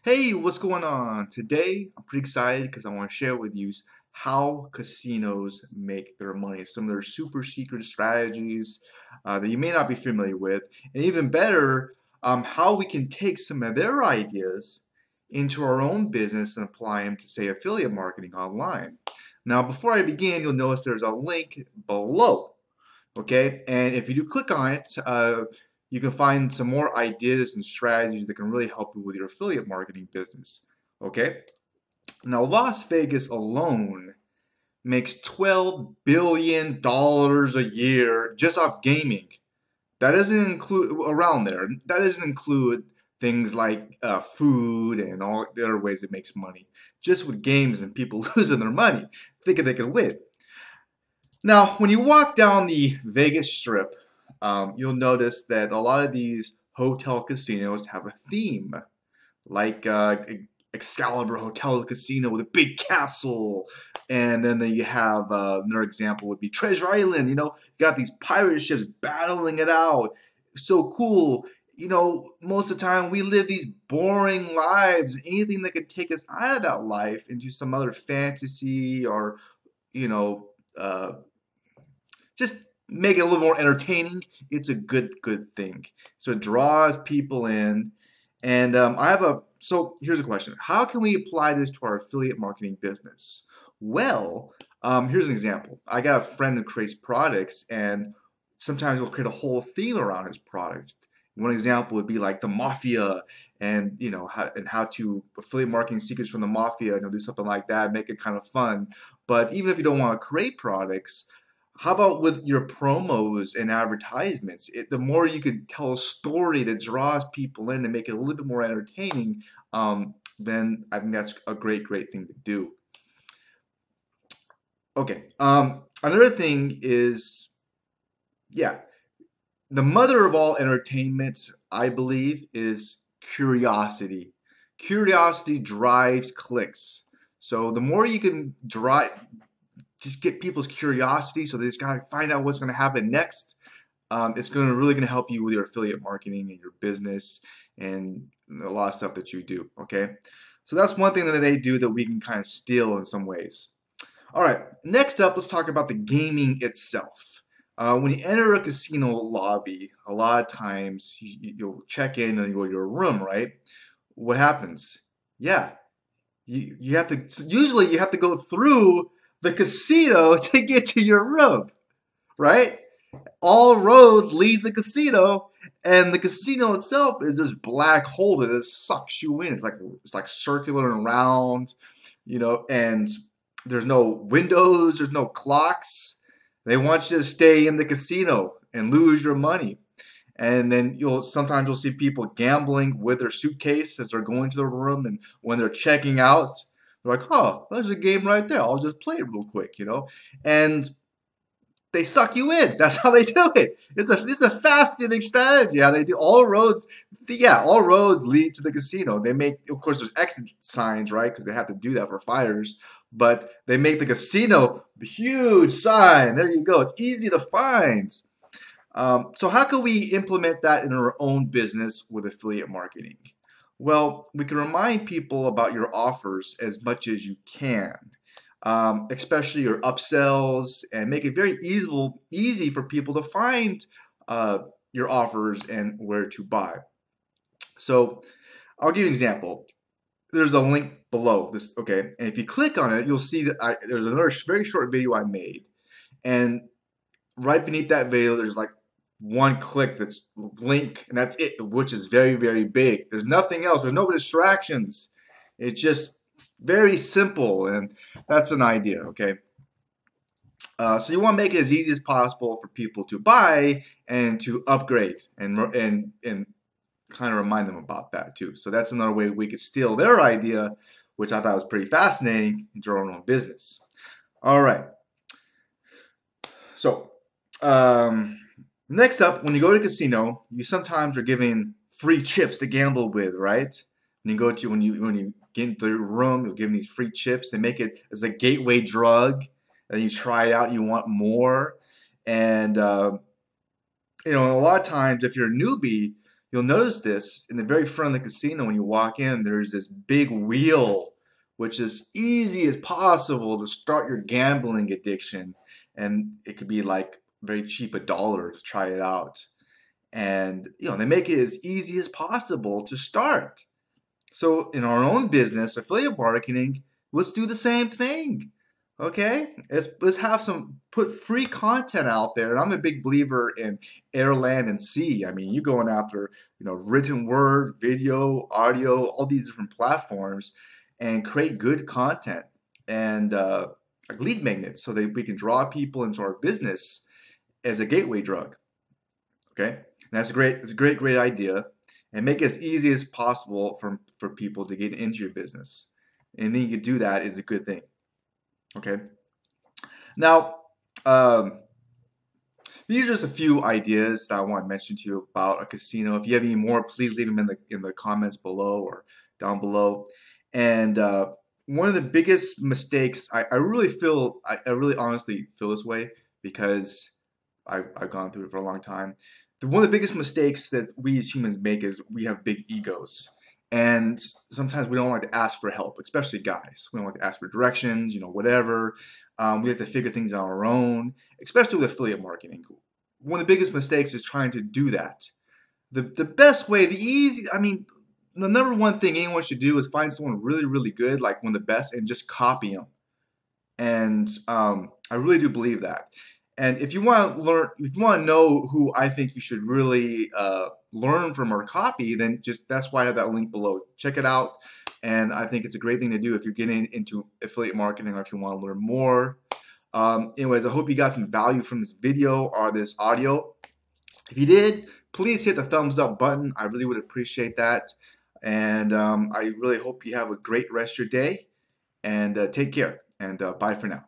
Hey, what's going on? Today, I'm pretty excited because I want to share with you how casinos make their money, some of their super secret strategies uh, that you may not be familiar with, and even better, um, how we can take some of their ideas into our own business and apply them to, say, affiliate marketing online. Now, before I begin, you'll notice there's a link below, okay? And if you do click on it, uh, you can find some more ideas and strategies that can really help you with your affiliate marketing business. Okay? Now, Las Vegas alone makes $12 billion a year just off gaming. That doesn't include around there. That doesn't include things like uh, food and all the other ways it makes money. Just with games and people losing their money, thinking they can win. Now, when you walk down the Vegas Strip, um, you'll notice that a lot of these hotel casinos have a theme, like uh, Excalibur Hotel Casino with a big castle, and then you have uh, another example would be Treasure Island. You know, you got these pirate ships battling it out. So cool. You know, most of the time we live these boring lives. Anything that could take us out of that life into some other fantasy or, you know, uh, just make it a little more entertaining, it's a good, good thing. So it draws people in. And um, I have a, so here's a question. How can we apply this to our affiliate marketing business? Well, um, here's an example. I got a friend who creates products and sometimes he'll create a whole theme around his products. One example would be like the mafia and you know how, and how to affiliate marketing secrets from the mafia and do something like that, make it kind of fun. But even if you don't want to create products, how about with your promos and advertisements? It, the more you can tell a story that draws people in and make it a little bit more entertaining, um, then I think that's a great, great thing to do. Okay. Um, another thing is, yeah, the mother of all entertainment, I believe, is curiosity. Curiosity drives clicks. So the more you can drive just get people's curiosity so they just gotta find out what's gonna happen next. Um, it's gonna really gonna help you with your affiliate marketing and your business and a lot of stuff that you do. Okay, so that's one thing that they do that we can kind of steal in some ways. All right, next up, let's talk about the gaming itself. Uh, when you enter a casino lobby, a lot of times you, will check in and you go to your room, right? What happens? Yeah, you you have to. Usually, you have to go through the casino to get to your room, right? All roads lead the casino, and the casino itself is this black hole that sucks you in. It's like it's like circular and round, you know, and there's no windows, there's no clocks. They want you to stay in the casino and lose your money. And then you'll sometimes you'll see people gambling with their suitcase as they're going to the room, and when they're checking out, they're like, oh, there's a game right there. I'll just play it real quick, you know? And they suck you in. That's how they do it. It's a it's a fascinating strategy. How they do all roads, yeah, all roads lead to the casino. They make, of course, there's exit signs, right? Because they have to do that for fires. But they make the casino huge sign. There you go. It's easy to find. Um, so how can we implement that in our own business with affiliate marketing? Well, we can remind people about your offers as much as you can, um, especially your upsells, and make it very easy, easy for people to find uh, your offers and where to buy. So, I'll give you an example. There's a link below this, okay? And if you click on it, you'll see that I, there's another very short video I made, and right beneath that video, there's like one click that's link and that's it which is very very big. There's nothing else. There's no distractions. It's just very simple and that's an idea okay? Uh, so you want to make it as easy as possible for people to buy and to upgrade and and and kind of remind them about that too. So that's another way we could steal their idea which i thought was pretty fascinating into our own business. All right. So um Next up, when you go to a casino, you sometimes are given free chips to gamble with, right? When you go to when you when you get into the room, you'll give them these free chips. They make it as a gateway drug, and you try it out. You want more, and uh, you know a lot of times if you're a newbie, you'll notice this in the very front of the casino when you walk in, there's this big wheel, which is easy as possible to start your gambling addiction. And it could be like very cheap, a dollar to try it out. And you know, they make it as easy as possible to start. So in our own business, affiliate marketing, let's do the same thing. Okay, let's let's have some put free content out there. And I'm a big believer in air, land, and sea. I mean, you're going after you know written word, video, audio, all these different platforms, and create good content and uh, like lead magnets so that we can draw people into our business as a gateway drug. Okay, and that's a great, it's a great, great idea, and make it as easy as possible for for people to get into your business. And then you do that is a good thing. Okay. Now, um, these are just a few ideas that I want to mention to you about a casino. If you have any more, please leave them in the in the comments below or down below. And uh, one of the biggest mistakes, I, I really feel, I, I, really honestly feel this way because I've, I've gone through it for a long time. The, one of the biggest mistakes that we as humans make is we have big egos. And sometimes we don't like to ask for help, especially guys. We don't like to ask for directions, you know, whatever. Um, we have to figure things out on our own, especially with affiliate marketing. One of the biggest mistakes is trying to do that. The, the best way, the easy, I mean, the number one thing anyone should do is find someone really, really good, like one of the best, and just copy them. And um, I really do believe that. And if you want to learn, if you want to know who I think you should really uh, learn from or copy, then just that's why I have that link below. Check it out. And I think it's a great thing to do if you're getting into affiliate marketing or if you want to learn more. Um, anyways, I hope you got some value from this video or this audio. If you did, please hit the thumbs up button. I really would appreciate that. And um, I really hope you have a great rest of your day. And uh, take care. And uh, bye for now.